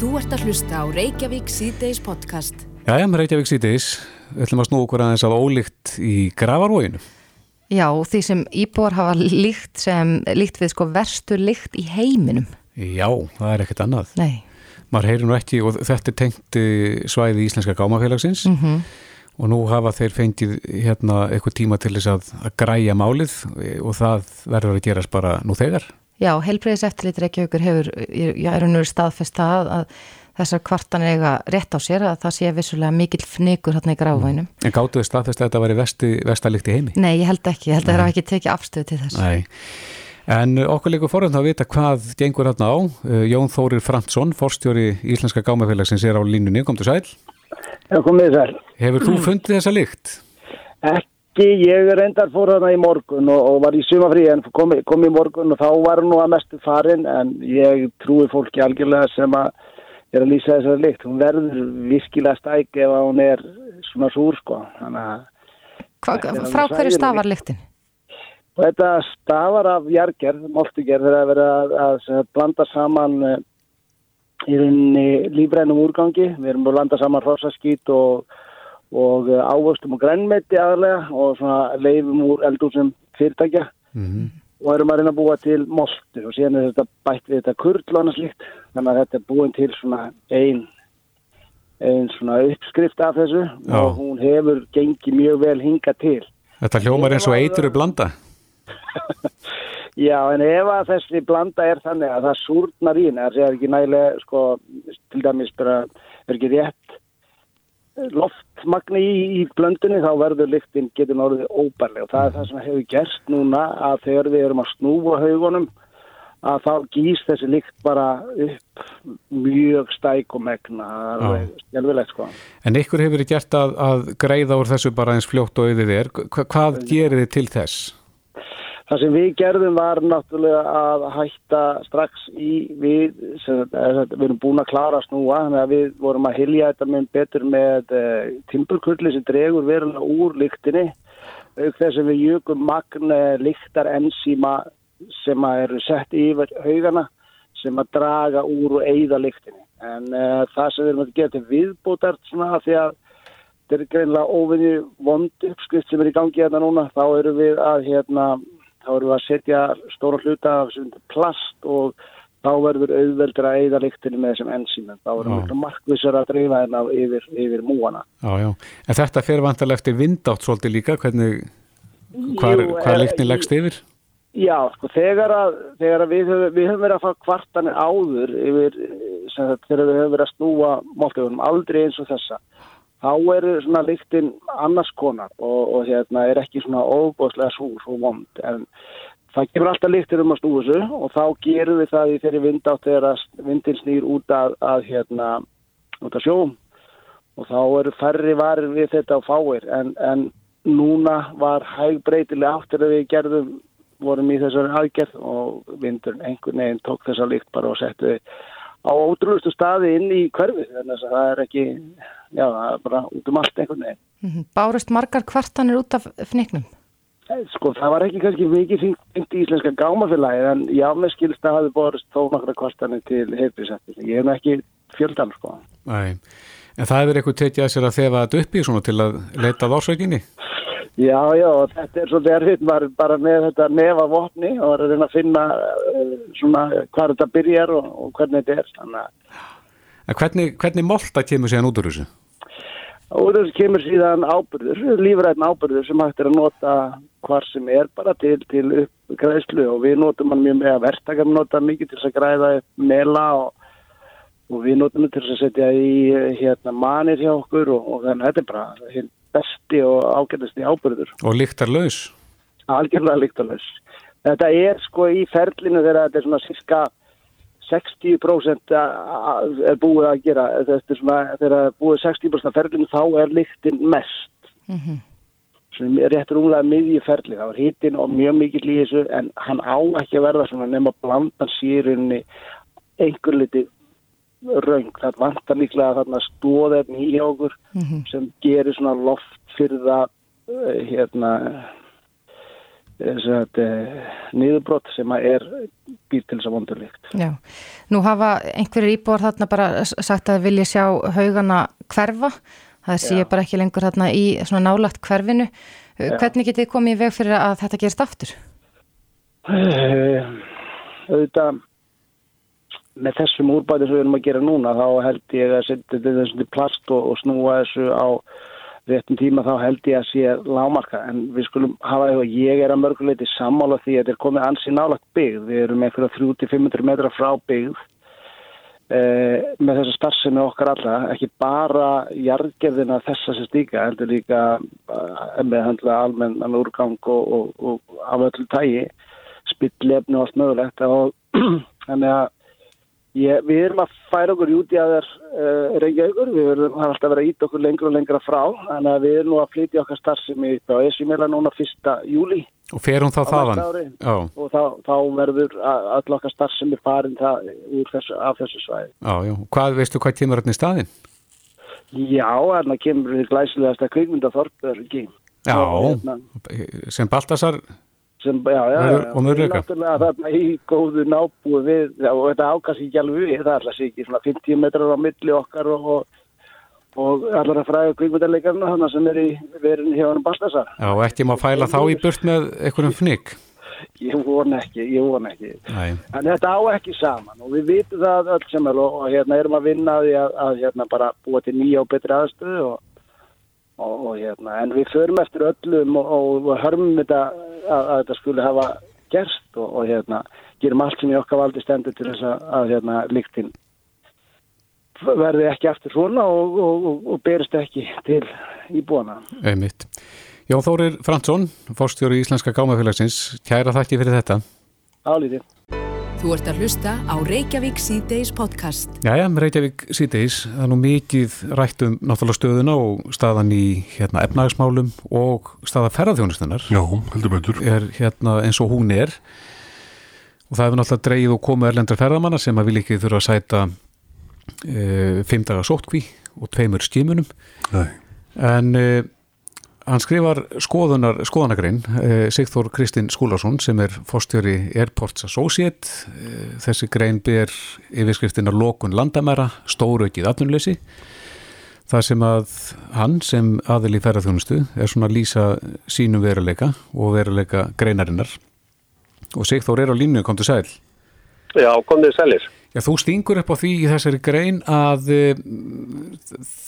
Þú ert að hlusta á Reykjavík C-Days podcast. Jæja, með Reykjavík C-Days ætlum að snú okkur aðeins að ólíkt í gravarvóinu. Já, því sem íbúar hafa líkt sem líkt við sko verstu líkt í heiminum. Já, það er ekkert annað. Nei. Maður heyrir nú ekki og þetta er tengt eh, svæði Íslenska gámafélagsins Mm og nú hafa þeir fengið hérna eitthvað tíma til þess að, að græja málið eh, og það verður að gerast bara nú þegar. Já, heilbreyðis eftirlit Reykjavíkur hefur, já, er unnur staðfest að, að þessar kvartan eiga rétt á sér að það sé vissulega mikill fnikur hérna í gráfænum. En gáttu þið staðfest að þetta væri vesti, vestalikt í heimi? Nei, ég held ekki, ég held að það hafa ekki tekið afstöðu til þess. Nei. En okkur líka forðan að vita hvað gengur hérna á. Eh, Jón Þórir Fransson, forstjóri Íslenska gámafélagsins er á línunni, kom til sæl. Já, komið þær. Hefur þú fundið þessa lykt? Ekki, ég reyndar fór þarna í morgun og, og var í sumafrí en kom, kom í morgun og þá var nú að mestu farin en ég trúi fólki algjörlega sem að er að lýsa þessari lykt. Hún verður virkilega stæk ef hún er svona súr sko. Að Hva, frá hverju stafar lyktin? þetta stafar af jargerð, moltugerð þegar að vera að, að, blanda saman uh, í rauninni lífrænum úrgangi. Við erum að blanda saman hrossaskít og, og uh, ávöxtum og grænmeti aðalega og svona leifum úr eldúsum fyrirtækja Mm og erum að reyna að búa til moltur og síðan er þetta bætt við þetta kurl og annars líkt. Þannig að þetta er búin til svona ein, ein svona uppskrift af þessu Já. og hún hefur gengið mjög vel hinga til. Þetta hljómar eins og eituru blanda. Já, en ef að þessi blanda er þannig að það súrnar í það er ekki nægilega, sko, til dæmis bara, er ekki rétt loftmagni í, í blöndunni, þá verður lyktin getur náttúrulega óbærlega og það er það sem hefur gerst núna að þegar við erum að snúa haugunum að þá gýst þessi lykt bara upp mjög stæk og megna, skjálfilegt, sko. En ykkur hefur verið gert að, að greiða úr þessu bara eins fljótt og auðið er. Hva, hvað gerir þið til þess? Það sem við gerðum var náttúrulega að hætta strax í við, sem, við erum búin að klára að snúa, þannig að við vorum að hilja þetta með betur með uh, timburkulli sem dregur verulega úr lyktinni, auk þess að við jökum magn lyktar ensíma sem eru sett yfir haugana sem að draga úr og eigða lyktinni. En uh, það sem við erum að gera til viðbútart svona því að þetta er greinlega óvinni vond uppskrift sem er í gangi hérna núna, þá erum við að hérna þá erum við að setja stóra hluta af plast og þá verður auðveldur að eigða lyktinni með þessum ensímum. Þá verður Já. miklu markvissar að dreifa hérna yfir, yfir múana. Já, já. En þetta fer vantarlega eftir vindátt svolítið líka, hvernig, hvar, Jú, hvar eh, lyktin leggst yfir? Já, sko, þegar að, þegar að við, höfum, við höfum verið að fá kvartanir áður yfir, þetta, þegar við höfum verið að snúa máltegunum, aldrei eins og þessa, þá eru svona lyktin annars konar og, og hérna er ekki svona óbóðslega svo, svo vond, en það kemur alltaf lyktir um að þessu og þá gerum við það í þeirri vindátt þegar að vindin snýr út að, að hérna, út að sjóum. Og þá eru færri varir við þetta á fáir en, en núna var hæg breytilega áttur að við gerðum vorum í þessari aðgerð og vindurinn einhvern veginn tók þessa líkt bara og settu á ótrúlustu staði inn í hverfi þannig að það er ekki, já það er bara út um allt einhvern veginn. Mhm. Bárust margar kvartanir út af fnyknum? Sko það var ekki kannski mikið fengt í íslenska gámafélagi en já með skilst að hafi borist þó nokkra kvartanir til heilbísettis. Ég hef ekki fjöldan sko. Nei. En það hefur eitthvað tekið að sér að þefa þetta upp í svona til að leita að orsökinni? Já, já, og þetta er svolítið erfitt, maður er bara með þetta nefa vopni og er að reyna að finna uh, svona hvað þetta byrjar og, og hvernig þetta er. Þannig að En hvernig, hvernig molta kemur síðan út úr þessu? Og þessu kemur síðan ábyrður, lífræðin ábyrður sem hægt er að nota hvar sem er bara til, til uppgræðslu og við notum hann mjög með að verktakar nota mikið til þess að græða upp mela og, og við notum hann til þess að setja í hérna manir hjá okkur og, og þannig að þetta er bara hinn besti og ágætasti ábyrður, Og lyktar laus? algjörlega líktalös. Þetta er sko í ferlinu þegar þetta er svona síska 60% að- er búið að gera, þetta er svona þegar það er búið 60% af ferlinu þá er lyktin mest. Mm sem er rétt rúmlega miðju ferli, þá er hittin og mjög mikill í þessu en hann á ekki að verða svona nema blandan sírunni einhver liti raung, það vantar líklega þarna stóðefni í okkur sem gerir svona loft fyrir það eh, hérna nýðubrott sem er býr til þess að vondurlíkt. Já, nú hafa einhverjir íbúar þarna bara sagt að vilja sjá haugana hverfa, það sé Já. bara ekki lengur þarna í svona nálagt hverfinu. Já. Hvernig getið komið í veg fyrir að þetta gerist aftur? Auðvitað með þessum úrbæti sem við erum að gera núna þá held ég að setja þetta plast og, og snúa þessu á réttum tíma þá held ég að sé lámarka en við skulum hafa því að ég er að mörguleiti sammála því að þetta er komið ansi nálagt byggð. Við erum fyrir 300-500 metra frá byggð eh, með þessa starfsemi okkar alla, ekki bara jarðgerðina þessa sem stíka, heldur líka eh, með handla almenn úrgang og, og, og af öllu tægi, spillefni og allt mögulegt og þannig að Ég, við erum að færa okkur út í aðeins uh, reyngjaugur, við verðum að alltaf vera ít okkur lengur og lengra frá, að við erum nú að flytja okkar starfsemi á ESU-mela núna fyrsta júli. Og fer hún þá þaðan? Og þá, þá verður all okkar starfsemi farin það þessu, af þessu svæði. Já, já, hvað veistu hvað kemur hérna í staðin? Já, hérna kemur við glæsilegast að kveikmyndaþorpur ekki. Já, hérna, sem Baltasar sem, já, já, já, og mörgleika þarna í góðu nábúi við og þetta ákast ekki alveg við það er alltaf ekki svona 50 metrar á milli okkar og, og, og allar að fræða kvíkmyndarleikarna þannig sem er í verðin hjá hann Bastasar Já, og ekki maður fæla þá í burt með einhvernum fnygg Ég von ekki, ég von ekki. Nei. en þetta á ekki saman og við vitum það öll sem er og, og hérna erum að vinna að, að, að hérna bara búa til nýja og betri aðstöðu og Og, og, hérna, en við förum eftir öllum og, og hörmum þetta að, að þetta skulle hafa gerst og hérna, gerum allt sem í okkar valdi stendur til þess að, að hérna, líktinn verði ekki eftir svona og berist ekki til íbúana. Einmitt. Jón Þórir Fransson, fórstjóri í Íslenska Gámafélagsins, kæra þakki fyrir þetta. Álítið. Þú ert að hlusta á Reykjavík C-Days podcast. Jæja, Reykjavík C-Days, það er nú mikið rætt um náttúrulega stöðuna og staðan í hérna, efnagsmálum og staða ferðarþjónustunar. Já, heldur betur. Er hérna eins og hún er og það hefur náttúrulega dreyið og komið erlendar ferðarmanna sem að vil ekki þurfa að sæta e, fimm dagar sótkví og tveimur skimunum. Nei. En... E, Hann skrifar skoðunar, skoðanagrein eh, Sigþór Kristinn Skúlason sem er fórstjóri Airports Associate eh, þessi grein ber yfirskriftina Lókun landamæra stóraukið atvinnuleysi. Það sem að hann sem aðil í ferðarþjónustu er svona að lýsa sínum veruleika og veruleika greinarinnar. Og Sigþór er á línu, kom til sæl. Já, kom til sælir Já, þú stingur upp á því í þessari grein að uh,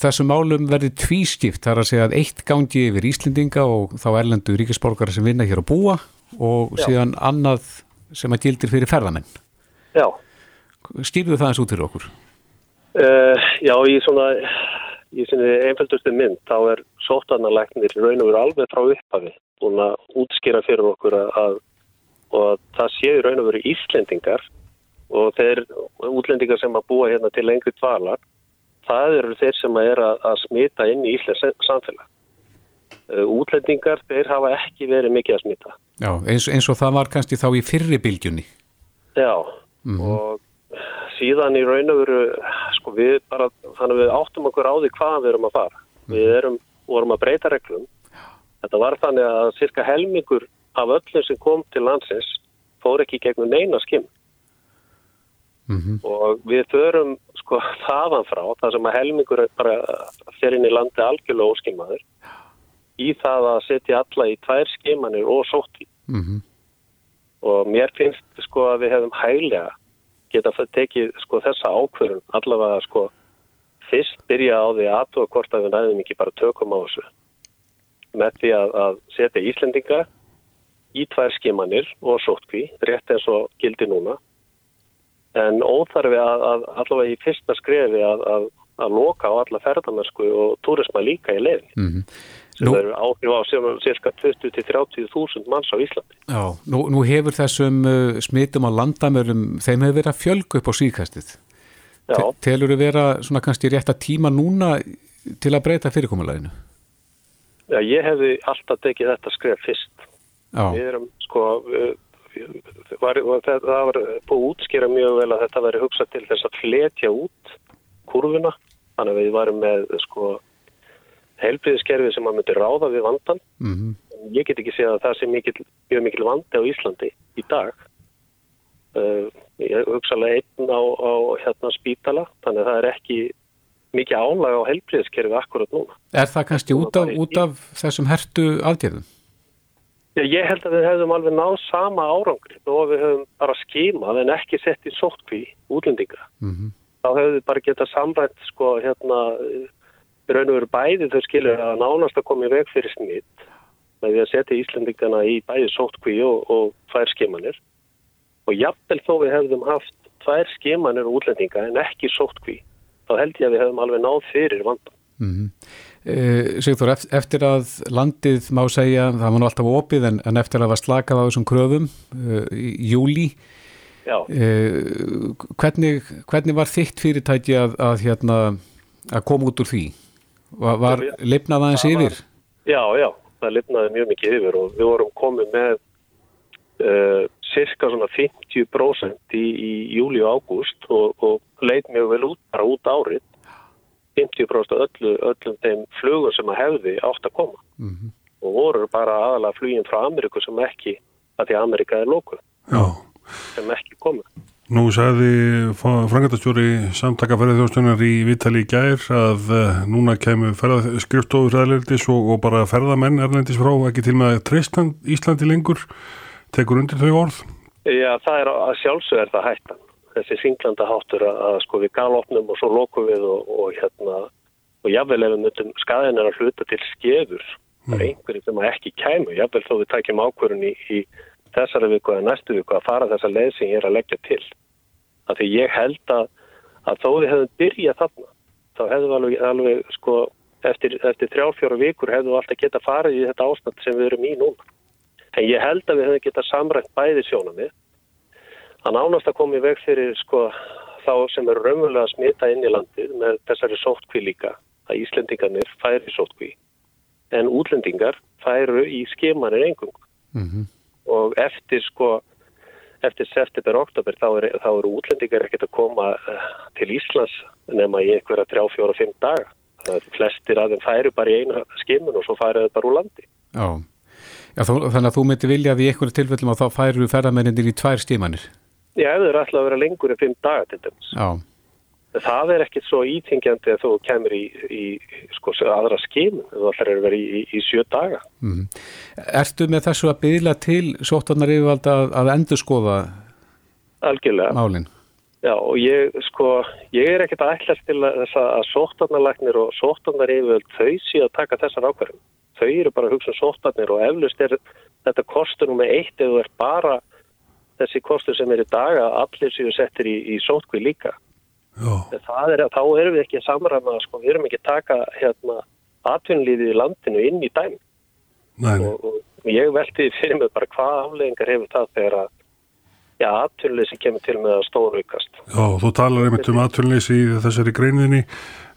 þessum málum verði tvískipt, það er að segja að eitt gangi yfir Íslendinga og þá erlendu ríkisborgara sem vinna hér að búa og Já. síðan annað sem að gildir fyrir ferðamenn. Já. Skýrðu það eins út fyrir okkur? Uh, já, í svona, í svona einfældustu mynd þá er sótanalæknir raun og veru alveg frá upphafi búin að útskýra fyrir okkur að, að, að það séu raun og veru Íslendingar og þeir útlendingar sem að búa hérna til lengri dvalar, það eru þeir sem að er að, að smita inn í Íslands samfélag. Uh, útlendingar, þeir hafa ekki verið mikið að smita. Já, eins, eins og það var kannski þá í fyrri bylgjunni. Já, mm -hmm. og síðan í raun og veru, sko við bara, þannig við áttum okkur á því hvað við erum að fara. Mm -hmm. Við erum, vorum að breyta reglum. Þetta var þannig að cirka helmingur af öllum sem kom til landsins fór ekki gegnum neina skimm. Mm -hmm. og við förum sko þaðan frá, það sem að helmingur bara fyrir inn í landi algjörlega óskimaður í það að setja alla í tvær skimanir og sótti mm -hmm. og mér finnst sko að við hefum hæglega geta tekið sko þessa ákverðun allavega sko fyrst byrja á því aðtóa hvort að við næðum ekki bara tökum á þessu með því að, að setja Íslendinga í tvær skimanir og sótti rétt eins og gildi núna en óþarfi að, að allavega í fyrsta skrefi að, að, að loka á alla ferðarmennsku og túrisma líka í leðin mm -hmm. sem nú, eru áhrif á cirka 20-30 þúsund manns á Íslandi Já, nú, nú hefur þessum uh, smitum á landamörum, þeim hefur verið að fjölgu upp á síðkastið Telur þau vera svona kannski rétt að tíma núna til að breyta fyrirkomuleginu? Já, ég hefði alltaf tekið þetta skref fyrst Já. Við erum sko var, það var búið að útskýra mjög vel að þetta veri hugsað til þess að fletja út kurvuna, þannig að við varum með sko heilbriðiskerfið sem að myndi ráða við vandan mm -hmm. ég get ekki segja að það sé mikil, mjög mikil vandi á Íslandi í dag. Uh, ég hugsa alveg einn á, á hérna spítala, þannig að það er ekki mikið álag á helbriðskerfi akkurat núna. Er það kannski út af, út af þessum hertu aðgerðum? Ég held að við hefðum alveg náð sama árangri og við hefðum bara skímað en ekki sett í sótkví útlendinga. Mm -hmm. Þá hefðum við bara getað samrænt sko hérna raun og veru bæði þau skilur að nánast að koma í veg fyrir smitt með því að setja Íslandingana í bæði sótkví og, og tvær skimanir og jafnvel þó við hefðum haft tvær skimanir og útlendinga en ekki sótkví þá held ég að við hefðum alveg náð fyrir vandan. Mm -hmm. E, Sigþór, eftir að landið má segja, það var nú alltaf opið en, en eftir að það var slakað á þessum kröfum e, í júli e, hvernig, hvernig var þitt fyrirtæki að, að, hérna, að koma út úr því? Var, var lifnað aðeins yfir? Já, já, það lifnaði mjög mikið yfir og við vorum komið með uh, cirka svona 50% í, í júli og ágúst og, og leit mjög vel út, bara út árið 50% öllu, öllum þeim flugur sem að hefði átt að koma mm -hmm. og voru bara aðalega flugin frá Ameríku sem ekki, að því að Ameríka er lókuð sem ekki komið Nú sagði frangatastjóri samtakaferðið þjóðstöðunar í Vítali í gær að uh, núna kemur skriftofur aðlendis og, og bara ferðamenn erlendis frá ekki til með treysta Íslandi lengur tekur undir þau orð? Já, það er að sjálfsög er það hættan. Þessi singlanda háttur að, að sko við galopnum og svo lokum við og, og hérna og jável ef við mötum skaðin er að hluta til skefur. Mm. Er einhverjum sem ekki kæmu, jável þó við tækjum ákvörun í, í þessari viku eða næstu viku að fara þessa leið sem ég er að leggja til. Af því ég held að, að þó við hefum byrjað þarna, þá hefðum við alveg, alveg sko, eftir, eftir þrjálfjóra vikur hefðum við alltaf geta farið í þetta ástand sem við erum í núna. En ég held að við hefum geta samrænt bæði sjónami. Það nánast að koma í veg fyrir sko, þá sem eru raunverulega að smita inn í landið með þessari sótkví líka, að Íslendingarnir færi sótkví. En útlendingar færu í skemanir engung. Mm -hmm og eftir sko eftir september og oktober þá eru er útlendingar ekkert að koma uh, til Íslands nema í einhverja 3, 4, 5 daga. Flestir af þeim færu bara í einu skimun og svo færu þau bara úr landi. Já, Já þó, þannig að þú myndi vilja að í einhverju tilfellum að þá færu ferðarmenninir í tvær stímanir. Þau eru alltaf að vera lengur en 5 daga til dæmis. Já. Það er ekkert svo ítingjandi að þú kemur í, í sko, aðra skinn þú ætlar að vera í, í, í sjö daga. Mm. Ertu með þessu að byggla til sóttarnar yfirvald að, að endur skoða Algjörlega. málinn? Já og ég, sko, ég er ekkert að ætla til að, að sóttarnarlagnir og sóttarnar yfirvald þau sé að taka þessar ákverðum. Þau eru bara að hugsa um sóttarnir og eflust er þetta kostunum með eitt eða er bara þessi kostur sem er í daga allir séu settir í sótkvi líka. Það er að þá erum við ekki að samræma, sko, við erum ekki að taka hérna atvinnlífið í landinu inn í dæm. Og, og ég veldi fyrir mig bara hvað afleggingar hefur það þegar að já, atvinnleysi kemur til með að stóra aukast. Já, þú talar einmitt um atvinnleysi í þessari greininni.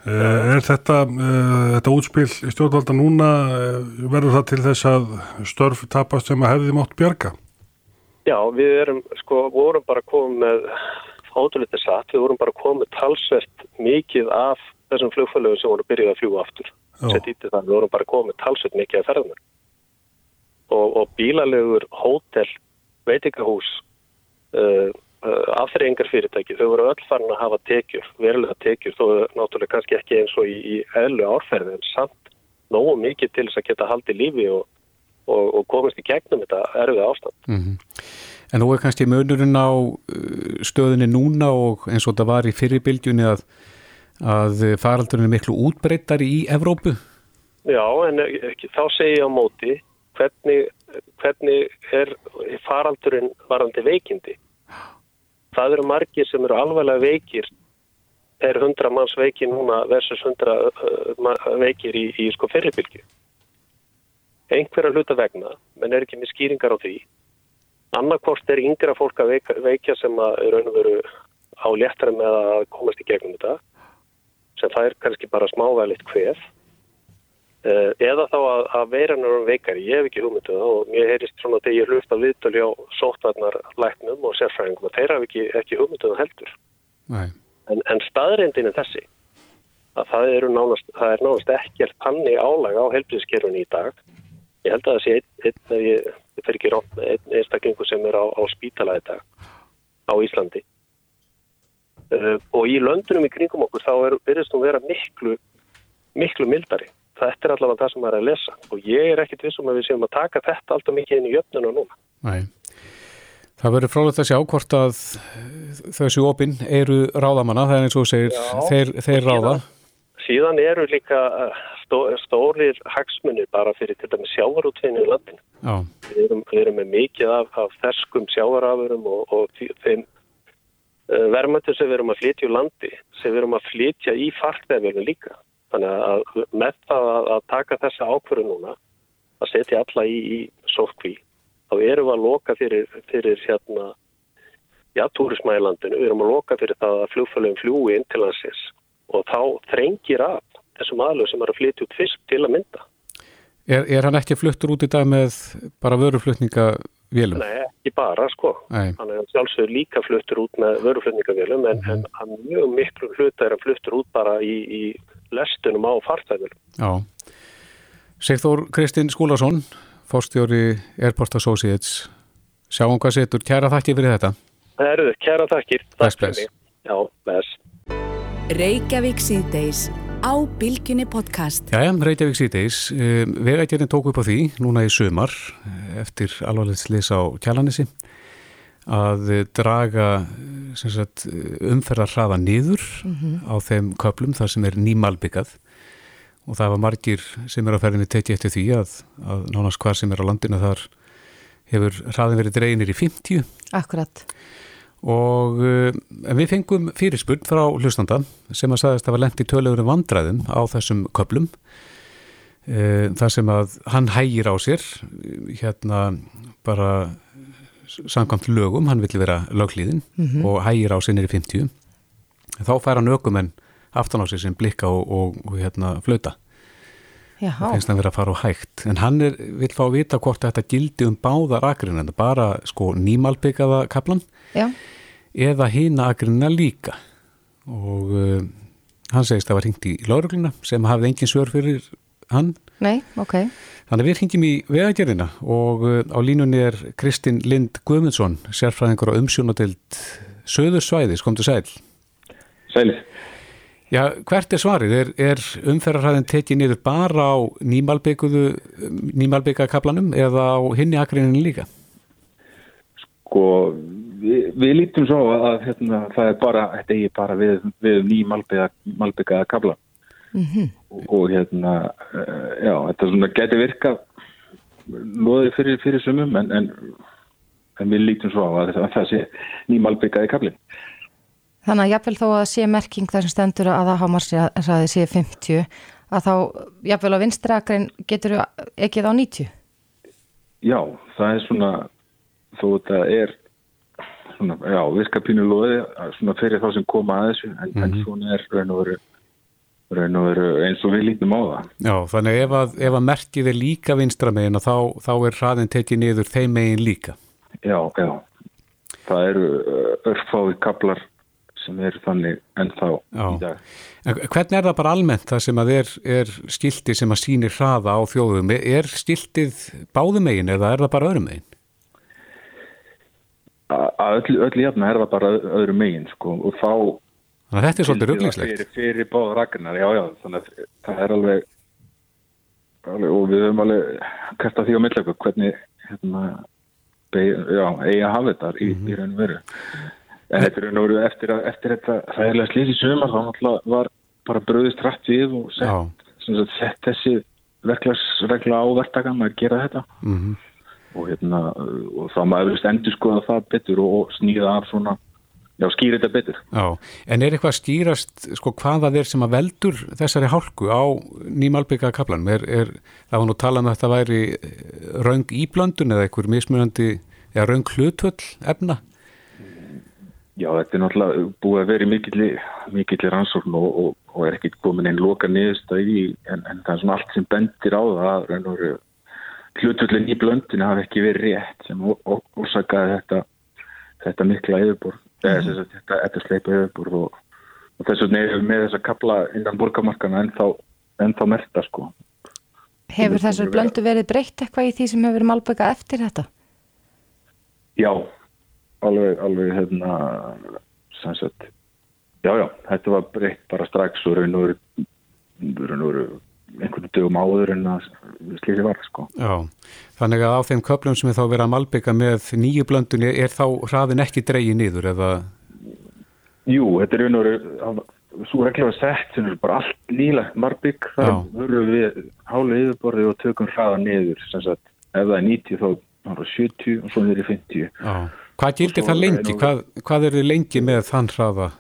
Uh, er þetta, uh, þetta útspil í stjórnvalda núna, uh, verður það til þess að störf tapast sem að hefði mátt bjarga? Já, við erum, sko, vorum bara komið með ótrúlega satt, við vorum bara komið talsvert mikið af þessum flugfælögum sem voru byrjuð að fljúa aftur. Það, við vorum bara komið talsvert mikið af ferðunar. Og, og bílalegur, hótel, veitingahús, uh, uh, afþreyingar fyrirtæki, þau voru öll farin að hafa tekjur, verulega tekjur, þó náttúrulega kannski ekki eins og í, í eðlu árferði, en samt nógu mikið til þess að geta haldið lífi og, og, og komist í gegnum þetta erfið ástand. Mm -hmm. En nú er kannski munurinn á uh, stöðinni núna og eins og þetta var í fyrirbildjunni að, að faraldurinn er miklu útbreyttar í Evrópu? Já, en ekki, þá segir ég á móti hvernig, hvernig er faraldurinn varandi veikindi. Það eru margir sem eru alveglega veikir er 100 manns veikir núna versus 100 uh, veikir í, í sko fyrirbildju. Einhverja hluta vegna, menn er ekki með skýringar á því annarkort er yngra fólk að veika, veikja sem að raun og veru á léttara með að komast í gegnum þetta sem það er kannski bara smávælitt hvef eh, eða þá að, að veiranur um veikari, ég hef ekki hugmynduð um og mér heyrist svona þegar ég hluft að viðtölu á sótvarnar læknum og sérfræðingum og þeirra hef ekki, ekki hugmynduð um heldur. En, en staðrindin er þessi að það, nánast, það er nánast ekkert panni álag á helbriðskerfun í dag ég held að það sé einn, ég, fer ekki rátt með einn einstaklingu sem er á, á spítala þetta á Íslandi. Uh, og í löndunum í kringum okkur þá er, byrjast nú vera miklu miklu mildari. Þetta er allavega það sem maður er að lesa. Og ég er ekkit vissum að við séum að taka þetta alltaf mikið inn í jöfnuna núna. Nei. Það verður frálega að sjá hvort að þessu opinn eru ráðamanna, það er eins og segir, Já, þeir, þeir ráða. Síðan eru líka uh, stó, stórir hagsmunir bara fyrir til dæmis sjávarútveinu í landinu. Við erum, við erum með mikið af, af ferskum sjávarafurum og, og þeim uh, verðmættu sem við erum að flytja úr landi, sem við erum að flytja í fartveðvélum líka. Þannig að með það að, að taka þessa ákvöru núna, að setja alla í, í sótkví, þá erum við að loka fyrir, fyrir hérna, já, túrisma í landinu, við erum að loka fyrir það að flugfélagum fljúi inn til landsins og þá þrengir af þessum aðlöf sem er að flytja út fisk til að mynda. er, er hann ekki fluttur út í dag með bara vöruflutninga vélum? Nei, ekki bara, sko. Nei. Hann er sjálfsögur líka fluttur út með vöruflutningavélum en, en hann mjög miklu hluta er að fluttur út bara í, í lestunum á fartæðvélum. Já. Sigþór Kristinn Skúlason, fórstjóri Airport Associates. Sjáum hvað setur. Kæra þakki fyrir þetta. Það eru þau, kæra þakkir. Takk fyrir. Já, bless. Reykjavík síðdeis á Bilginni podcast. Jæja, Reykjavík síðdeis. Vegagerinn tók upp á því núna í sumar eh, eftir alvarlegt slis á kjalanissi að eh, draga eh, sagt, umferðar hraða niður á þeim köplum þar sem er nýmalbyggað og það var margir sem er á ferðinni tekið eftir því að, að nánast hvar sem er á landinu þar hefur hraðin verið dreginir í 50 Akkurat. Og en við fengum fyrirspurn frá hlustanda sem að sagðist að var lent í tölugurum vandræðum á þessum köplum uh, þar sem að hann hægir á sér hérna bara samkvæmt lögum, hann vill vera löglíðin og hægir á sér nýri 50 þá fær hann ökumenn aftan á sér sem blikka og, og, og hérna flöta Já, finnst hann vera að fara á hægt. En hann er, vil fá að vita hvort þetta gildi um báðar akrin en bara sko nýmalbyggaða kaplan já, eða hina akrinina líka. Og uh, hann segist að það var hringt í laurugluna sem hafði engin svör fyrir hann. Nei, ok. þannig að við hringjum í vegagerðina og uh, á línunni er Kristinn Lind Guðmundsson sérfræðingur á umsjónadild Söðursvæðis, komdu sæl. Sæli. Já, hvert er svarið? Er, er umferðarhæðin tekið niður bara á nýmalbygguðu nýmalbyggakaplanum eða á hinni akrininu líka? Sko, við, við lítum svo að hérna, það er bara, þetta eigi bara við, við ný malbyggaða kabla. -hmm. og, og hérna, já, þetta svona geti virkað loðið fyrir, fyrir sumum en, en, en við lítum svo á að, að það sé ný malbyggaði kablin. Þannig að jafnvel þó að sé merking þar sem stendur að það hámarsraði sé 50 að þá jafnvel á vinstrakrein getur ekki þá 90? Já, það er svona, þó þetta er svona, já, virkapínu loði svona fyrir þá sem koma að þessu en, en svona er raun og veru raun og veru eins og við lítum á það. Já, þannig ef að, ef að merkið er líka vinstra megin þá, þá er hraðin tekið niður þeim megin líka. Já, já. Það eru örfái kaplar sem eru þannig ennþá Já. í dag. En hvernig er það bara almennt það sem að er, er skilti sem að sýnir hraða á þjóðum? Er skiltið báðum megin eða er það bara öðrum megin? A- Að öllu, öllu jafna er það bara öð- öðru megin sko og þá Þannig að þetta er svolítið Fyrir, rugglingslegt. fyrir báða ragnar, já, já, þannig að það er alveg, alveg og við höfum alveg kasta því á millega hvernig hérna, beig, já, að hafa þetta í, í raun og veru. En þetta er veru eftir, að, eftir þetta hræðilega slýs í sömur, þá náttúrulega var bara bröðist rætt við og sett, sett þessi verklagsregla á verktakann að gera þetta. Mm Og, hérna, og þá maður verið endur skoða það betur og, snýða af svona, já, skýra þetta betur. Já, en er eitthvað að skýrast sko hvað það er sem að veldur þessari hálku á nýmalbygga kaplanum? Er, er, það var nú talað um að þetta væri raung íblöndun eða einhver mismunandi eða raung hlutvöll efna? Já, þetta er náttúrulega búið að vera í mikilli, mikilli rannsókn og, og, og er ekkit komin einn loka niðurstæði í, en, en það er svona allt sem bendir á það að hlutullin í blöndinu hafi ekki verið rétt sem orsakaði þetta, þetta mikla yfirbúr, mm -hmm. þetta, þetta sleipa yfirbúr og, og þess vegna erum við með þessa kapla innan borgamarkana ennþá, ennþá merta sko. Hefur þessar blöndu verið breytt eitthvað í því sem hefur verið malböka eftir þetta? Já, alveg, alveg hérna, sannsett. Já, já, þetta var breytt bara strax og raun og veru einhvern dögum áður en að slísi var, sko. Já, þannig að á þeim köplum sem er þá verið að malbygga með nýju blöndunni, er þá hraðin ekki dreyið niður eða? Jú, þetta er raun og veru, svo regla var sett sem er bara allt nýlagt malbygg, þar verður við hálfu yfirborði og tökum hraða niður, sem sagt, ef það er 90 þá er það 70 og svo er það 50. Já, hvað gildir það lengi? Hvað, hvað er þið lengi með þann hraða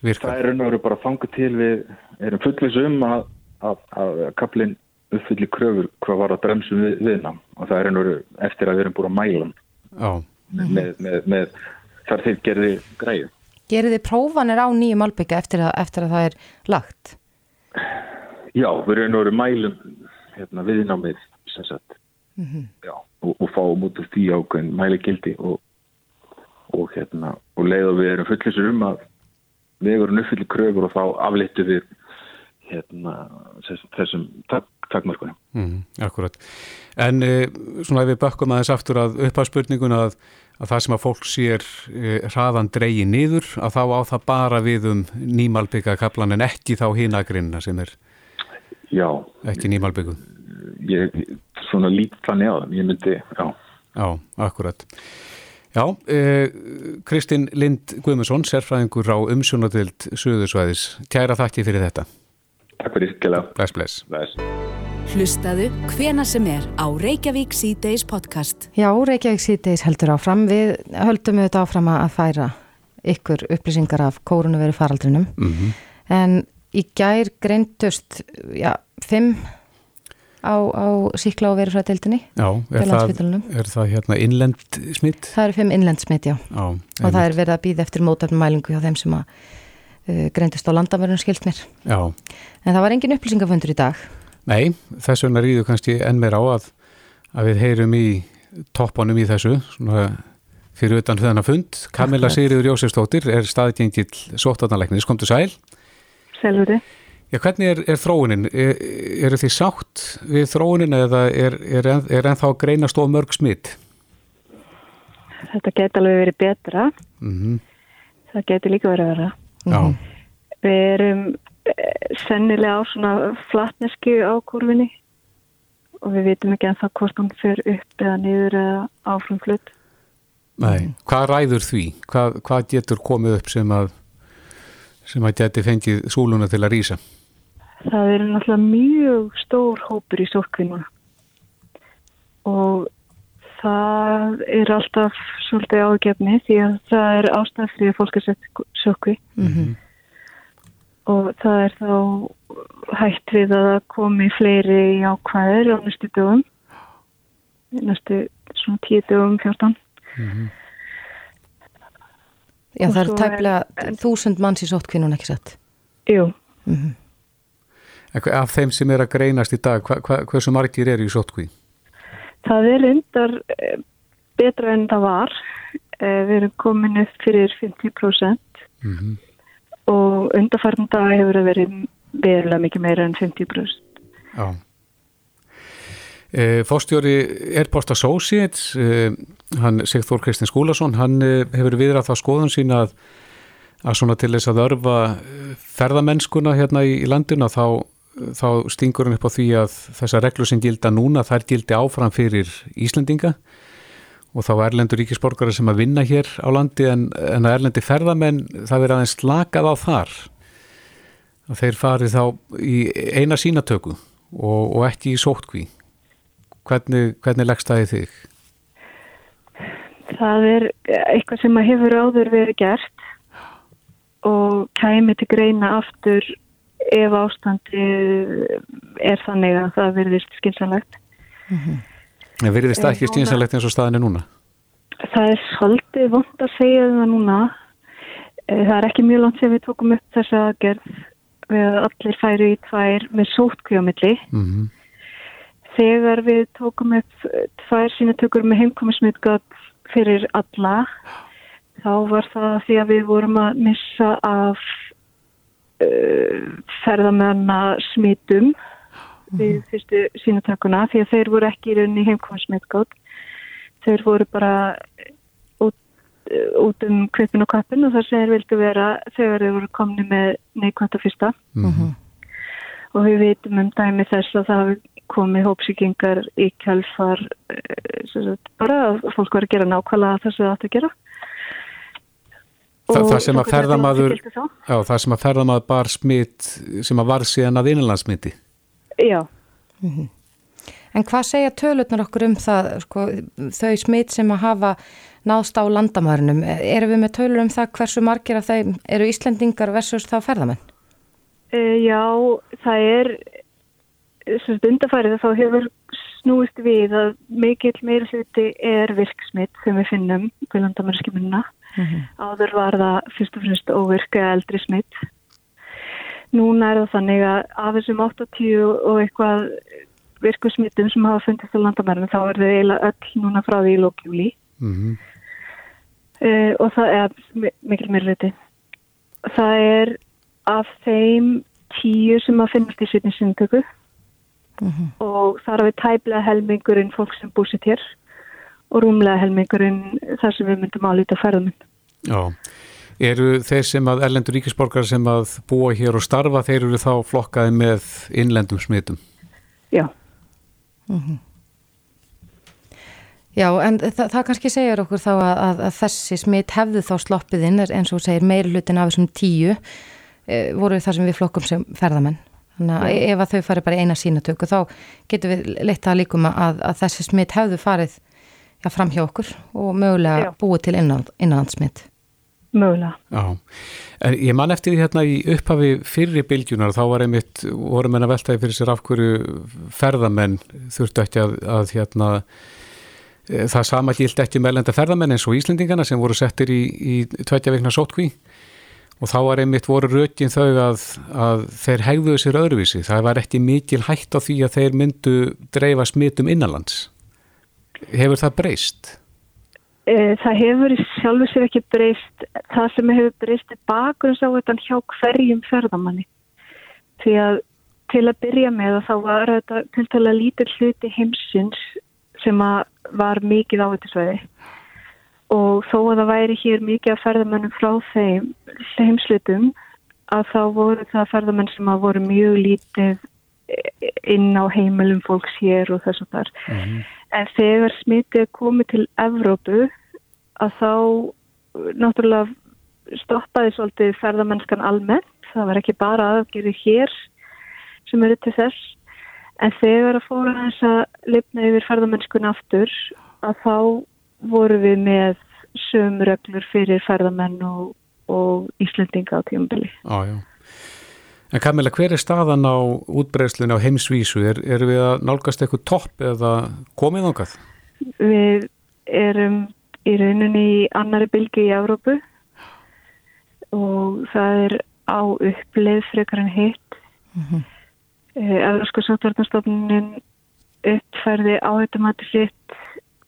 virka? Það er raun og veru bara fangað til við, erum fullvis um að að, að kaplinn uppfyllir kröfur hvað var að bremsum við, viðnám og það er ennur eftir að við erum búin að mæla með, með, með, með þar þeir gerði greið. Gerði þið prófanir á nýju malbygga eftir, eftir að það er lagt? Já, við erum ennur mælum hérna, viðnámið mm -hmm. Já, og, og fáum út af því ákveðin mælegildi og, og, hérna, og leið og við erum fullisur um að við erum uppfyllir kröfur og þá aflittu við hérna, þessum tak takmörkunum. Mm, akkurat. En e, svona ef við bakkum aðeins aftur að uppafspurninguna að, að það sem að fólk sér e, hraðan dreyi niður að þá á það bara við um nýmalbygga kaplan en ekki þá hinagrinna sem er já, ekki nýmalbyggu. Ég, svona lít þannig á það, ég myndi, já. Já, akkurat. Já, eh, Kristinn Lind Guðmundsson, sérfræðingur á umsjónatild Suðursvæðis. Kæra þakki fyrir þetta. Takk fyrir skilja. Bless, bless. Bless. Hlustaðu hvena sem er á Reykjavík C-Days podcast. Já, Reykjavík C-Days heldur áfram. Við höldum auðvitað áfram að færa ykkur upplýsingar af kórunuveri faraldrinum. Mm -hmm. En í gær greintust, já, fimm á, á síkla og verifræðdeildinni. Já, er það, er það hérna innlend smitt? Það eru fimm innlend smitt, já. já og það er verið að býða eftir mótafnumælingu hjá þeim sem að uh, greintist á landamörnum skilt mér. Já. En það var engin upplýsingafundur í dag. Nei, þess vegna rýðu kannski enn meir á að, að við heyrum í toppanum í þessu, svona fyrir utan þennan fund. Kamila Sigriður Jósefstóttir er staðgengill sóttarnalegnis, kom til sæl. Sælvöru. Já, hvernig er, er þróunin? Er, eru þið sátt við þróunin eða er, er, er ennþá greinast of mörg smitt? Þetta geti alveg verið betra. Mm -hmm. Það geti líka verið að vera. Já. Við erum sennilega á svona flatneski á kurvinni og við vitum ekki ennþá hvort hann fer upp eða niður eða áfram flutt. Nei, hvað ræður því? Hvað, hvað getur komið upp sem að sem að geti fengið súluna til að rýsa? Það er náttúrulega mjög stór hópur í sótkvinnuna og það er alltaf svolítið ágefni því að það er ástæðfrið að fólk er sett sókvi Mm -hmm. og það er þá hægt við að komi fleiri ákvæðir á næstu dögum næstu svona tíu dögum fjórtan Mm -hmm. Já, Og það er er- þúsund manns í sóttkvinnun ekki sett. Jú, Mm hva- Af þeim sem er að greinast í dag, hva, hva, hversu margir eru í sótkví? það er undar eh, betra en það var Eh, við erum komin upp fyrir 50% Mm -hmm. og undarfærnum dag hefur það verið verulega mikið meira en 50%. Já. E, Fórstjóri Airport Associates, hann Sigþór Kristinn Skúlason, hann hefur viðrað það skoðun sína að, að svona til þess að örfa eh, ferðamennskuna hérna í, landuna þá, þá stingur hann upp á því að þessa reglu sem gilda núna þær gildi áfram fyrir Íslendinga. Og þá erlendur ríkisborgara sem að vinna hér á landi en, en að erlendi ferðamenn það verið aðeins slakað á þar. Að þeir farið þá í eina sínatöku og, og ekki í sótkví hvernig, hvernig leggst það í þig? Það er eitthvað sem að hefur áður verið gert og kæmi til greina aftur ef ástandi er þannig að það verðist skynsanlegt. En verðist það ekki stýnsalegt eins og staðin er núna? Það er svolítið vond að segja það núna. Eh, Það er ekki mjög langt sem við tókum upp þessa aðgerð við að allir færu í tvær með sótkvíamilli. Mm Þegar við tókum upp eh, tvær sínatökur með heimkomismitgat fyrir alla, þá var það því að við vorum að missa af ferðamennar smitum við fyrstu sínutökuna því að þeir voru ekki í rauninni heimkominsmitgótt. Þeir voru bara út, út um kvipin og kappin og þar sem þeir vildu vera þegar þeir voru komni með neikvæmta fyrsta. Mm -hmm. Og við veitum um dæmi þess að það komið hópsíkingar í kjálfar eh, bara að fólk var að gera nákvæmlega það sem það átt að gera. Þa, það sem að ferðamaður já, það sem að ferðamaður bar smitt sem að var síðan að innanlandsmiti. Já. Mm -hmm. En hvað segja tölutnar okkur um það sko, þau smitt sem að hafa náðst á landamærunum? Erum við með tölur um það hversu margir af þeim eru Íslendingar versus þá ferðamenn? E, já, það er undarfærið þá hefur snúist við að mikill meira hluti er virksmitt sem við finnum við landamæraskimununa Mm -hmm. Áður var það fyrst og fremst óvirk eða eldri smitt. Núna er það þannig að af þessum 80 og eitthvað virku smittum sem hafa fundist á landamærinu þá er það eiginlega öll núna frá því í lókjúli. Mm -hmm. uh, og það er mikil mérleiti. Það er af þeim tíu sem að finnast í sýtninsyntöku mm -hmm. og þar er við tæplega helmingurinn fólk sem búsit hér og rúmlega helmingurinn þar sem við myndum álita ferðuminn. Já, eru þeir sem að erlendur ríkisborgar sem að búa hér og starfa, þeir eru þá flokkaði með innlendum smitum? Já. Mm -hmm. Já, en þa það kannski segjar okkur þá að, að, að þessi smit hefðu þá sloppið inn, eins og segir meir hlutin af þessum tíu, e, voru þar sem við flokkum sem ferðamenn. Þannig að ef að þau fari bara eina sínatöku þá getur við leitt að líkum að, að þessi smit hefðu farið ja, fram hjá okkur og mögulega Já. búið til innanlandsmitt. Mögulega. Já, en ég man eftir því hérna í upphafi fyrri bylgjunar þá var einmitt, vorum en að veltaði fyrir sér af hverju ferðamenn þurftu ekki að, að hérna e, það sama hlilt ekki meðlenda ferðamenn eins og Íslendingana sem voru settir í, í tveitja vikna sótkví og þá var einmitt voru rökin þau að, að þeir hegðuðu sér öðruvísi, það var ekki mikil hægt á því að þeir myndu dreifa smitum innanlands. Hefur það breyst? Eh, það hefur sjálfur sér ekki breyst. Það sem hefur breyst er bakgrunns á þetta hjá hverjum ferðamanni. Því að til að byrja með að þá var þetta til tala lítil hluti heimsins sem var mikið á þetta sveiði og þó að það væri hér mikið að ferðamennum frá þeim heimslutum að þá voru það ferðamenn sem að voru mjög lítið inn á heimilum fólks hér og þess að þar. Mm -hmm. En þegar smitið komið til Evrópu að þá náttúrulega stoppaði svolítið ferðamennskan almennt. Það var ekki bara aðgjörði hér sem eru til þess. En þegar að fóra þess að lifna yfir ferðamennskun aftur að þá voru við með sömreglur fyrir ferðamenn og, og Íslendinga á tíumbili. Ah, En Kamila, hver er staðan á útbreyslinu á heimsvísu? Er, er við að nálgast eitthvað topp eða komið ákvað? Við erum í rauninni í annari bylgi í Európu og það er á uppleið frekar en hitt. Mm -hmm. Európska sáttvarnastofnunin uppferði á þetta mati sitt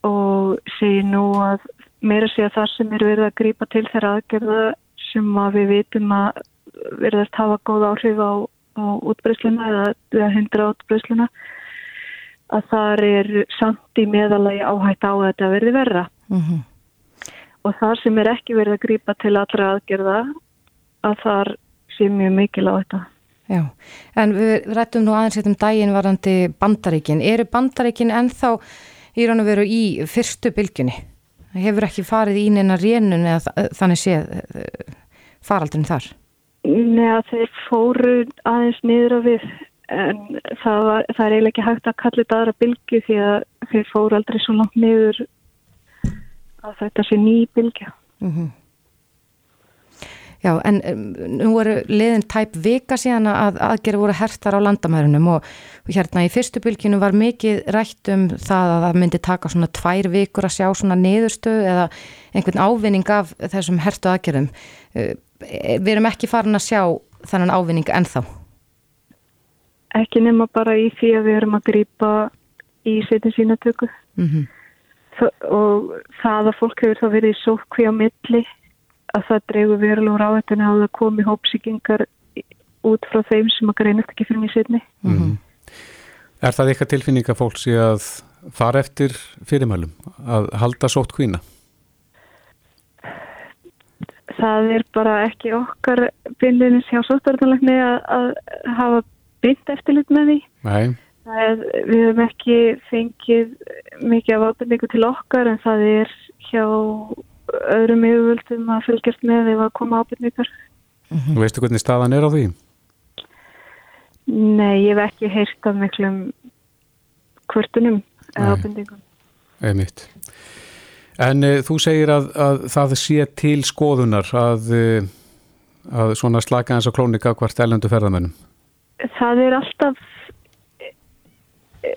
og segir nú að meira sé að það sem er verið að grýpa til þeirra aðgerða sem að við vitum að verðast hafa góð áhrif á, á útbreysluna eða, eða hundra útbreysluna að þar er samt í meðalagi áhætt á að þetta verði verra. Mm -hmm. og þar sem er ekki verið að grýpa til allra aðgerða að þar sé mjög mikil á þetta Já, en við rættum nú aðeins eitt um daginn varandi bandaríkin. Eru bandaríkin ennþá í rann og veru í fyrstu bylginni hefur ekki farið í neina rénun eða þannig séð eh, faraldurinn þar Nei að þeir fóru aðeins niður á við en það, var, það er eiginlega ekki hægt að kalla þetta aðra bylgi því að þeir fóru aldrei svo langt niður að þetta sé ný bylgja. Mm -hmm. Já en nú eru liðin tæp vika síðan að aðgerði voru hertar á landamærunum og hérna í fyrstu bylginu var mikið rætt um það að það myndi taka svona tvær vikur að sjá svona niðurstöð eða einhvern ávinning af þessum hertu aðgerðum. Við erum ekki farin að sjá þannan ávinning ennþá? Ekki nema bara í því að við erum að grýpa í setin sínatöku mm -hmm. og það að fólk hefur þá verið í sókví á milli að það dreygu verulegur á þetta að það komi hópsíkingar út frá þeim sem að greinast ekki fyrir mjög setni. Mm -hmm. Er það eitthvað tilfinning að fólk sé að fara eftir fyrirmælum, að halda sótt kvína? Það er bara ekki okkar byrjunis hjá sóttvartanlegni að, að hafa byrjt eftirlit með því. Nei. Er, við hefum ekki fengið mikið af ábyrningu til okkar en það er hjá öðrum yfirvöldum að fylgjast með ef að koma ábyrningar. Mm -hmm. Veistu hvernig staðan er á því? Nei, ég hef ekki heyrt af miklum kvörtunum eða ábyrningum. Eða mitt. En e, þú segir að, að það sé til skoðunar að, e, að svona slaka eins og klónika hvort ellendu ferðamennum? Það er alltaf e,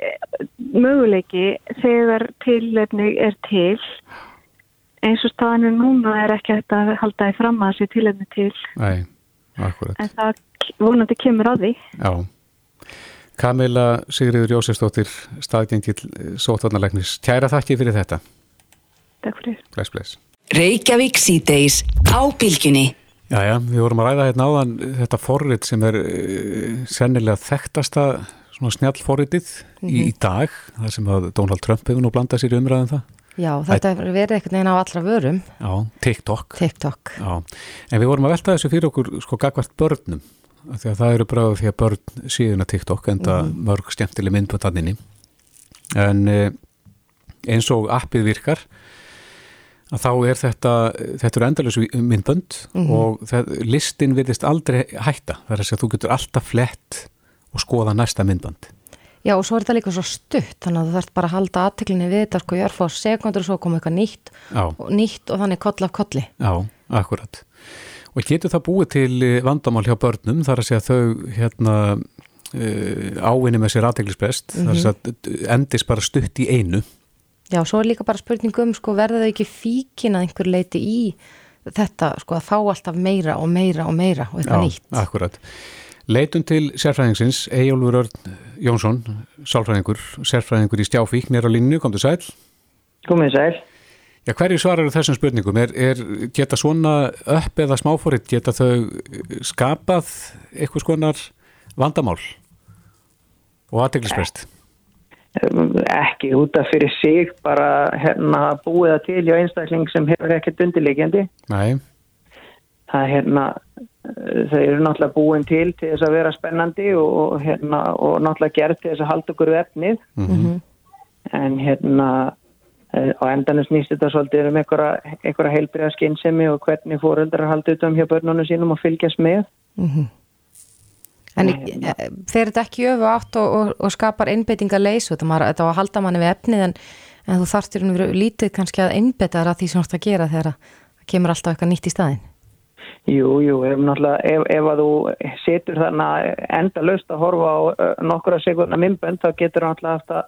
möguleiki þegar tilefni er til. Eins og staðinu núna er ekki að halda í fram að þessi tilefni til. Nei, akkurat. En það vonandi kemur að því. Já. Kamila Sigriður Jósefsdóttir staðgengil sótvarnalegnis Kæra þakki fyrir þetta Takk fyrir Bless, bless Reykjavík síðdeis á bylginni Jæja, við vorum að ræða hérna áðan þetta forrið sem er uh, sennilega þekktasta svona snjallforriðið mm -hmm. í, í dag það sem að Donald Trump hefur nú blandað sér umræðan um það Já, þetta Æ... verið einhvern veginn á allra vörum. Já, TikTok. TikTok. Já, en við vorum að velta þessu fyrir okkur sko gagvart börnum, því að það eru bráðið því að börn síðan að TikTok enda mm. mörg skemmtileg mynd på tanninni. En eh, eins og appið virkar, að þá er þetta, þetta eru endalus myndbönd mm. og það, listin virðist aldrei hætta. Það er að segja þú getur alltaf flett og skoða næsta myndbönd. Já og svo er þetta líka svo stutt þannig að þú þarfst bara að halda aðteklinni við þetta sko ég er fáið sekundur og svo komið eitthvað nýtt og nýtt og þannig koll af kolli Já, akkurat og getur það búið til eh, vandamál hjá börnum þar að segja þau hérna uh, ávinni með sér aðteklisbest mm -hmm. þar að segja endis bara stutt í einu Já, svo er líka bara spurningum sko verða þau ekki fíkin að einhver leiti í þetta sko að fá alltaf meira og meira og meira og eitthvað Já, nýtt akkurat Leitum til sérfræðingsins, Ejólfur Örn Jónsson, sálfræðingur, sérfræðingur í stjáfík, nýra á línu, kom til sæl. Komið sæl. Já, hverju svarar þessum spurningum? Er, er geta svona upp eða smáfóritt, geta þau skapað eitthvað skonar vandamál og aðteglisprest? Ekki út af fyrir sig, bara hérna búið það til hjá einstakling sem hefur ekkert undirleikjandi. Nei. Það er hérna þau eru náttúrulega búin til til þess að vera spennandi og, hérna, og náttúrulega gert til þess að halda okkur vefnið mm -hmm. en hérna eh, á endanum snýst þetta svolítið um einhverja heilbriða skinnsemi og hvernig fóröldrar halda utan hjá börnunum sínum og fylgjast með mm -hmm. En hérna. þeir eru þetta ekki öfu átt og, og, og skapar einbeitinga leysu þetta var að halda manni við efnið en, en þú þarftir lítið kannski að einbeita það að því sem þú ætti að gera þegar það kemur alltaf eitthvað nýtt í staðin Jú, jú, ef, ef, ef að þú setur þannig enda löst að horfa á nokkura sekundna myndbönd þá getur það alltaf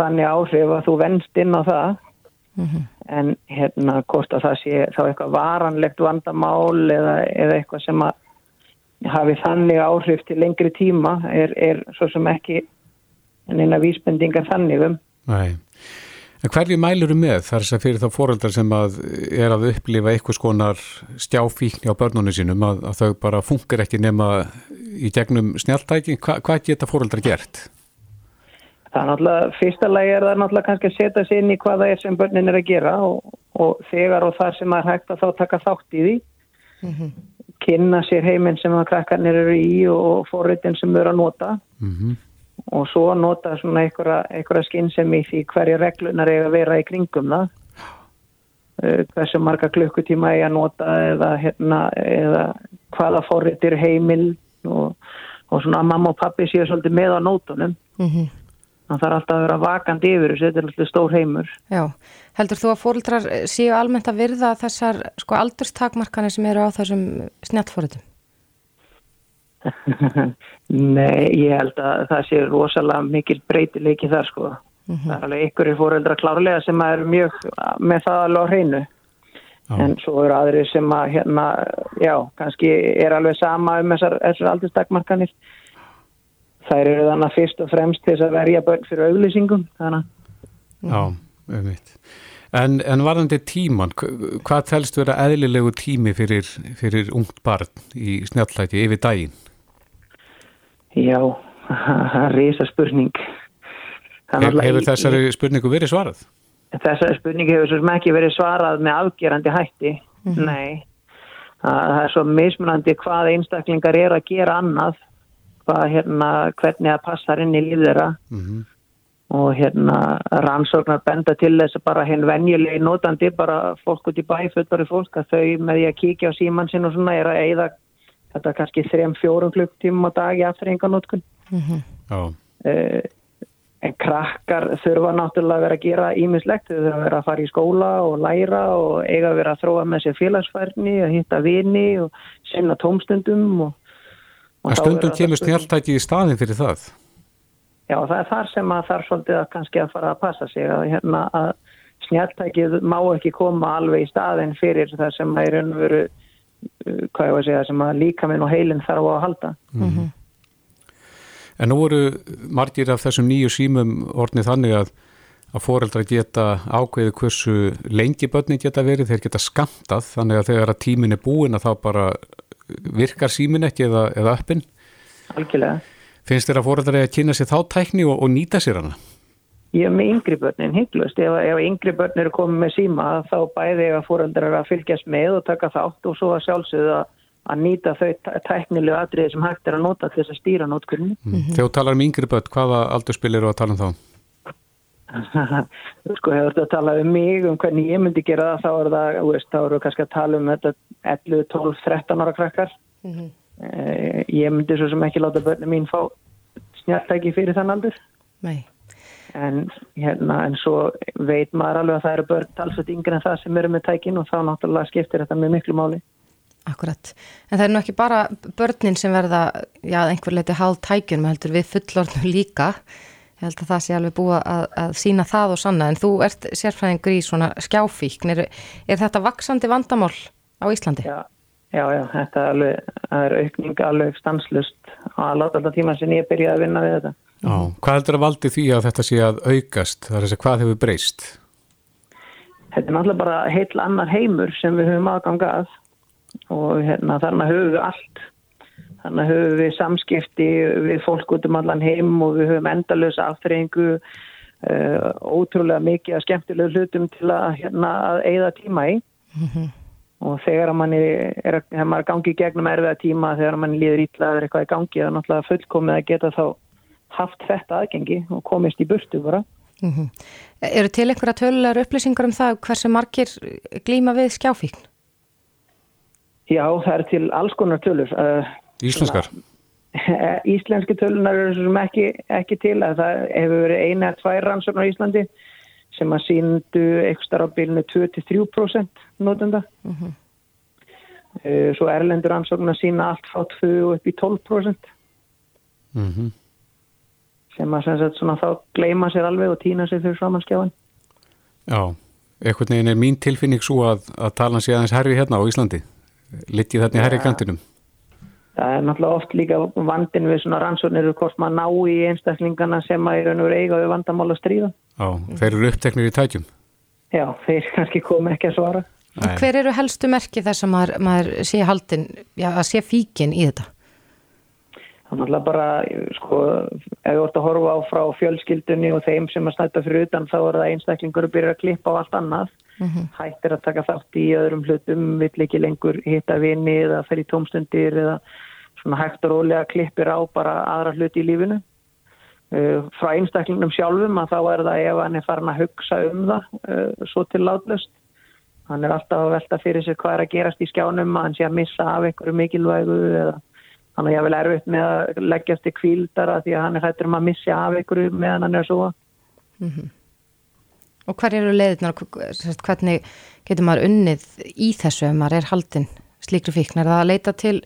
þannig áhrif að þú venst inn á það mm -hmm. en hérna hvort að það sé þá eitthvað varanlegt vandamál eða, eða eitthvað sem að hafi þannig áhrif til lengri tíma er, er svo sem ekki en eina vísbendingar þannig um. Nei. En hverju mæluru með þar sem fyrir þá fóreldrar sem að er að upplifa eitthvað skonar stjáfíkni á börnunum sínum að, að þau bara funkar ekki nema í gegnum snjáltæki? Hva, hvað geta fóreldrar gert? Það er náttúrulega, fyrsta lagi er það náttúrulega kannski að setja sér inn í hvað það er sem börnin er að gera og, og þegar og þar sem það er hægt að þá taka þátt í því. Mm -hmm. Kynna sér heiminn sem að krakkarnir eru í og fóreldrin sem eru að nota. Mm -hmm og svo nota svona einhverja skinnsem í því hverja reglunar er að vera í kringum það. Uh, hversu marga klukkutíma er að nota eða, hérna, eða hvaða forritir heimil og, og svona að mamma og pappi séu svolítið með á nótunum. Mm -hmm. það þarf alltaf að vera vakandi yfir þessu, þetta er alltaf stór heimur. Já, heldur þú að fórildrar séu almennt að virða þessar sko aldurstakmarkanir sem eru á þessum snjallforritum? Nei, ég held að það sé rosalega mikil breytileiki þar sko. Mm -hmm. Það er alveg ykkur í fóreldra klárlega sem er mjög með það alveg á hreinu. Já. En svo eru aðri sem að hérna, já, kannski er alveg sama um þessar, þessar aldurstakmarkanir. Það eru þannig fyrst og fremst til þess að verja börn fyrir auglýsingum. Þannig. Já, auðvitað. En, en varðandi tíman, hvað telst vera eðlilegu tími fyrir, fyrir ungt barn í snjallæti yfir daginn? Já, það er reysa spurning. Hefur þessari spurningu verið svarað? Þessari spurningu hefur svo sem ekki verið svarað með afgerandi hætti, mm -hmm. nei. Það er svo mismunandi hvað einstaklingar er að gera annað, hvað, hérna, hvernig það passar inn í líf þeirra mm -hmm. Og hérna rannsóknar benda til þess að bara henn venjulegi notandi, bara fólk út í bæ, fullari fólk, að þau með því að kíkja á síman sinn og svona er að eigða þetta kannski 3-4 klukktíma á dag í afturrenganótkun. Mm -hmm. Já. Uh, En krakkar þurfa náttúrulega að vera að gera ímislegt, þau þurfa að vera að fara í skóla og læra og eiga að vera að þróa með sér félagsfærni, að hitta vini og senna tómstundum. Og, og stundum kemur snjáltæki í staðin fyrir það? Já, það er þar sem að þarf svolítið að kannski að fara að passa sig að, hérna, að snjáltækið má ekki koma alveg í staðin fyrir það sem að er unnveru, uh, hvað ég var að segja, sem að líka minn og heilin þarf á að halda. Mm -hmm. En nú voru margir af þessum nýju símum ornið þannig að, að foreldra geta ákveðið hversu lengi börnin geta verið, þeir geta skamtað þannig að þegar að tímin er búin að þá bara virkar símin ekki eða, eða öppin. Algjörlega. Finnst þér að foreldra að kynna sér þá tækni og, og nýta sér hana? Ég er með yngri börnin, hygglust. Ef, ef yngri börnin eru komið með síma þá bæði ef að foreldra að fylgjast með og taka þátt og svo að sjálfsögða að nýta þau tæknilegu atriði sem hægt er að nota til þess að stýra nótkunni. Mm -hmm. Þegar þú talar um yngri börn, hvaða aldurspil eru að tala um þá? sko, hefur þú að tala um mig, um hvernig ég myndi gera það, þá eru það, þá eru við kannski að tala um þetta 11, 12, 13 ára krakkar. Mm -hmm. Eh, ég myndi svo sem ekki láta börnum mín fá snjartæki fyrir þann aldur. Nei. En, hérna, en svo veit maður alveg að það eru börn talsveit yngre en það sem eru með tækin og þá náttúrulega skiptir þetta með miklu máli. Akkurat, en það er nú ekki bara börnin sem verða, já, einhver leiti hálf tækjum, heldur við fullorðnum líka ég held að það sé alveg búið að, að sína það og sanna, en þú ert sérfræðingur í svona skjáfíkn er, er þetta vaksandi vandamál á Íslandi? Já, já, já þetta er, alveg, er aukning alveg stanslust að láta alltaf tíma sem ég byrjaði að vinna við þetta. Já, hvað heldur að valdi því að þetta sé að aukast, þar er þess að hvað hefur breyst? Þetta er náttúrulega bara heil annar heimur sem við höfum aðganga að og hérna þannig höfum við allt. Þannig höfum við samskipti við fólk út um allan heim og við höfum endalösa aftreyingu uh, ótrúlega mikið að skemmtilegu hlutum til að hérna að eigða tíma í. Mm -hmm. Og þegar mann er, er að maður gangi gegnum erfiða tíma þegar mann líður ítla eða eitthvað í gangi það er náttúrulega fullkomið að geta þá haft þetta aðgengi og komist í burtu bara mm -hmm. Eru til einhverja tölulegar upplýsingar um það hversu margir glíma við skjáfíkn? Já, það er til alls konar tölur. Eh, Íslenskar? Íslenski tölunar eru sem ekki, ekki til. Það hefur verið eina eða tvær rannsóknar í Íslandi sem að síndu ekstra á bylnu 23% notenda. Uh -huh. Svo erlendur rannsóknar sína allt frá 2 upp í 12%. Uh -huh. Sem að sem sagt, svona, þá gleima sér alveg og týna sér fyrir samanskjáðan. Já, eitthvað neginn er mín tilfinning svo að, að tala sér aðeins herfi hérna á Íslandi litið þarna í herri kantinum? Það er náttúrulega oft líka vandin við svona rannsóknir hvort maður ná í einstaklingana sem að er eiga við vandamál að stríða. Já, þeir eru uppteknir í tætjum. Já, þeir kannski kom ekki að svara. Nei. Hver eru helstu merki þess að maður, maður sé haldin, já, að sé fíkin í þetta? Það er náttúrulega bara, sko, ef við vortum að horfa á frá fjölskyldunni og þeim sem að snæta fyrir utan þá er það einstaklingur að byrja að klippa á allt annað mm -hmm. hættir að taka þátt í öðrum hlutum, vill ekki lengur hitta vini eða fer í tómstundir eða svona hægt og rólega klippir á bara aðra hluti í lífinu. Uh, frá einstaklingnum sjálfum að þá er það ef hann er farin að hugsa um það uh, svo til látlust. Hann er alltaf að velta fyrir sig hvað er að gerast í skjánum, að hann sé að missa af einhverju mikilvægu eða hann er jáfnvel erfitt með að leggjast í kvíldara því að hann er hættur um að missa af einhverju meðan hann er svo. Mm -hmm. Og hver eru leiðinar, hvernig getur maður unnið í þessu ef maður er haldinn slíkri fíkn? Það að leita til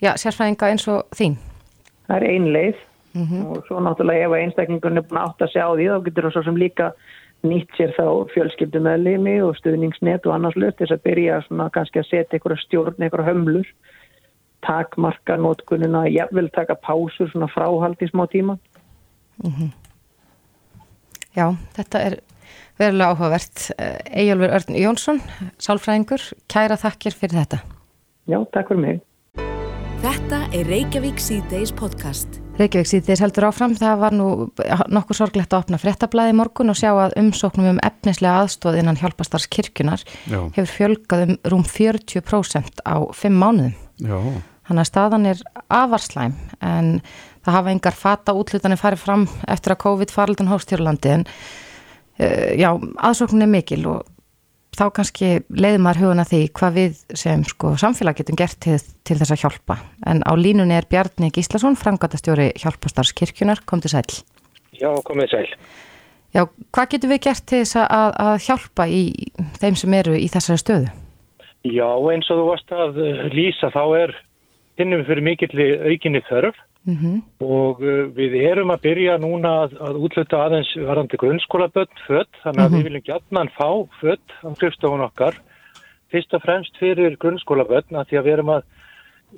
já, sérfræðinga eins og þín? Það er ein leið mm -hmm. og svo náttúrulega ef einstaklingun er búin átt að sjá því þá getur það svo sem líka nýtt sér þá fjölskyldum með limi og stuðningsnet og annars lögt þess að byrja svona kannski að setja einhverja stjórn, einhverja hömlur takmarka nótkunina, jafnvel taka pásur svona fráhald í smá tíma. Mm -hmm. Já, þetta er verulega áhugavert. Ejjólfur Örn Jónsson, sálfræðingur, kæra þakkir fyrir þetta. Já, takk fyrir mig. Þetta er Reykjavík C-Days podcast. Reykjavík síðdeis heldur áfram, það var nú nokkur sorglegt að opna fréttablaði morgun og sjá að umsóknum um efnislega aðstóð innan hjálpastarskirkjunar Já. hefur fjölgað um rúm 40% á 5 mánuðum. Já, Þannig að staðan er avarslæm en það hafa engar fata útlutanir farið fram eftir að COVID faraldun hóst hér á landi en uh, já, aðsóknin er mikil og þá kannski leiður maður huguna því hvað við sem sko samfélag getum gert til, til þess að hjálpa. En á línunni er Bjarni Gíslason, frangatastjóri hjálpastarskirkjunar, kom til sæl. Já, komið sæl. Já, hvað getum við gert til þess að, að hjálpa í þeim sem eru í þessari stöðu? Já, eins og þú varst að lýsa þá er finnum við fyrir mikill aukinni þörf Mm og uh, við erum að byrja núna að, að útluta aðeins varandi grunnskólaböld fött, þannig að við viljum gætnan fá fött á skrifstofun okkar. Fyrst og fremst fyrir grunnskólaböld að því að við erum að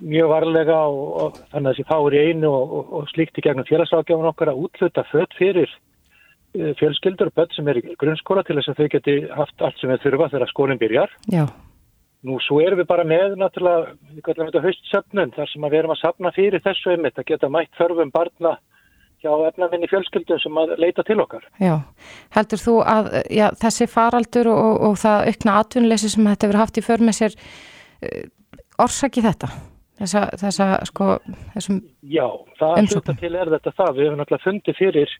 mjög varlega og, og þannig að þessi fáir í einu og, og, og slíkt í gegnum félagsrákjáfun okkar að útluta fött fyrir uh, fjölskyldur og börn sem er í grunnskóla til þess að þau geti haft allt sem við þurfa þegar skólinn byrjar. Já, Nú svo erum við bara með náttúrulega, við kallum þetta haustsöfnun þar sem við erum að sapna fyrir þessu einmitt að geta mætt þörfum barna hjá efnaminni fjölskyldum sem að leita til okkar. já. Heldur þú að já, þessi faraldur og, og það aukna atvinnuleysi sem þetta verið haft í för með sér uh, orsaki þetta? Þessa, þessa sko, þessum, Já, það hluta til er þetta það. Við hefum náttúrulega fundið fyrir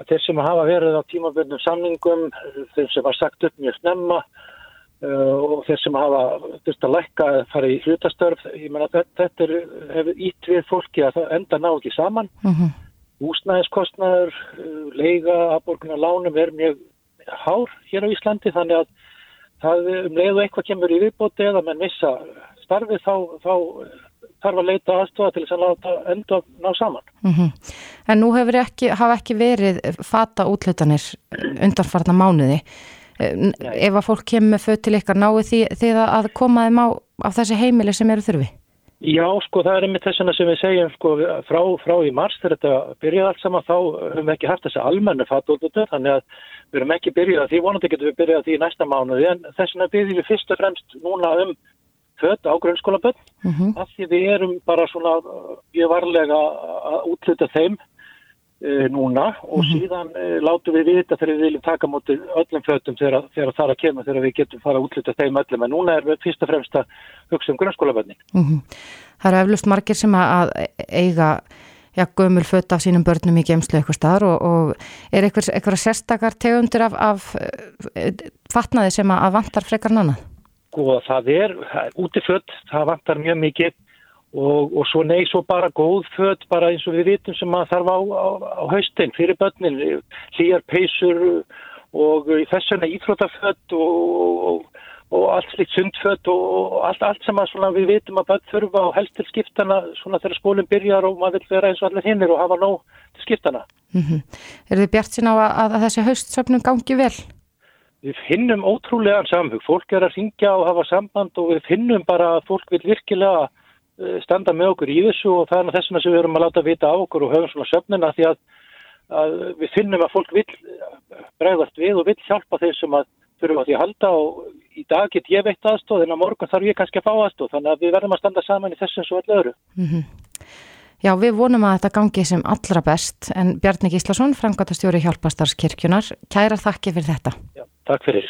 að þeir sem hafa verið á tímaböndum samningum, þeir sem var sagt upp mjög snemma og þeir sem hafa þurft að lækka að fara í hlutastörf, ég menna þetta, er, hefur ítt við fólki að það enda ná ekki saman. mm húsnæðiskostnaður, uh, leiga, aðborgunar lánum er mjög hár hér á Íslandi þannig að það um leið og eitthvað kemur í viðbóti eða menn missa starfið þá, þá þarf að leita aðstofa til þess að láta enda ná saman. mm En nú hefur ekki, ekki verið fata útlutanir undanfarna mánuði. Eh. Ef að fólk kemur með föt til ykkar, náu því, því að koma þeim á, á þessi heimili sem eru þurfi? Já, sko, það er einmitt þessuna sem við segjum sko, frá, frá í mars þegar þetta byrjaði allt saman þá höfum við ekki haft þessi almennu fattóðutur þannig að við erum ekki byrjað að því, vonandi getum við byrjað að því næsta mánuði en þessuna byrjum við fyrst og fremst núna um fött á grunnskólaböld Mm af því við erum bara svona mjög varlega að útluta þeim núna og síðan e, látum við vita þegar við viljum taka múti öllum fötum þegar, þegar það er að kemur þegar við getum fara að útluta þeim öllum en núna er við fyrst og fremst að hugsa um grunnskólaböldin. -hmm. Það eru eflust margir sem að eiga já, gömul föt af sínum börnum í geimslu eitthvað staðar og, og er eitthvað, eitthvað sérstakar tegundur af, af eh, fatnaði sem að, vantar frekar en annað? Sko það er útifött, það vantar mjög mikið og, og svo nei, svo bara góð fött bara eins og við vitum sem að þarf á, á, á haustin fyrir börnin, hlýjar peysur og þess vegna íþrótafött og, og, og allt slikt sundfött og, allt, allt sem svona, við vitum að börn þurfa og helst til skiptana svona þegar skólinn byrjar og maður vil vera eins og allir hinnir og hafa nóg til skiptana. Mm Er þið bjart sín á að, að þessi haustsöfnum gangi vel? Við finnum ótrúlegan samhug, fólk er að ringja og hafa samband og við finnum bara að fólk vil virkilega standa með okkur í þessu og það er nú þessuna sem við erum að láta vita á okkur og höfum svona söfnina því að, að við finnum að fólk vil bregðast við og vil hjálpa þeir sem að þurfa á því að halda og í dag get ég veitt aðstóð en á morgun þarf ég kannski að fá aðstóð þannig að við verðum að standa saman í þessum svo allir öðru. Mm Já, við vonum að þetta gangi sem allra best en Bjarni Gíslason, frangatastjóri hjálpastarskirkjunar, kæra þakki fyrir þetta. Já, takk fyrir.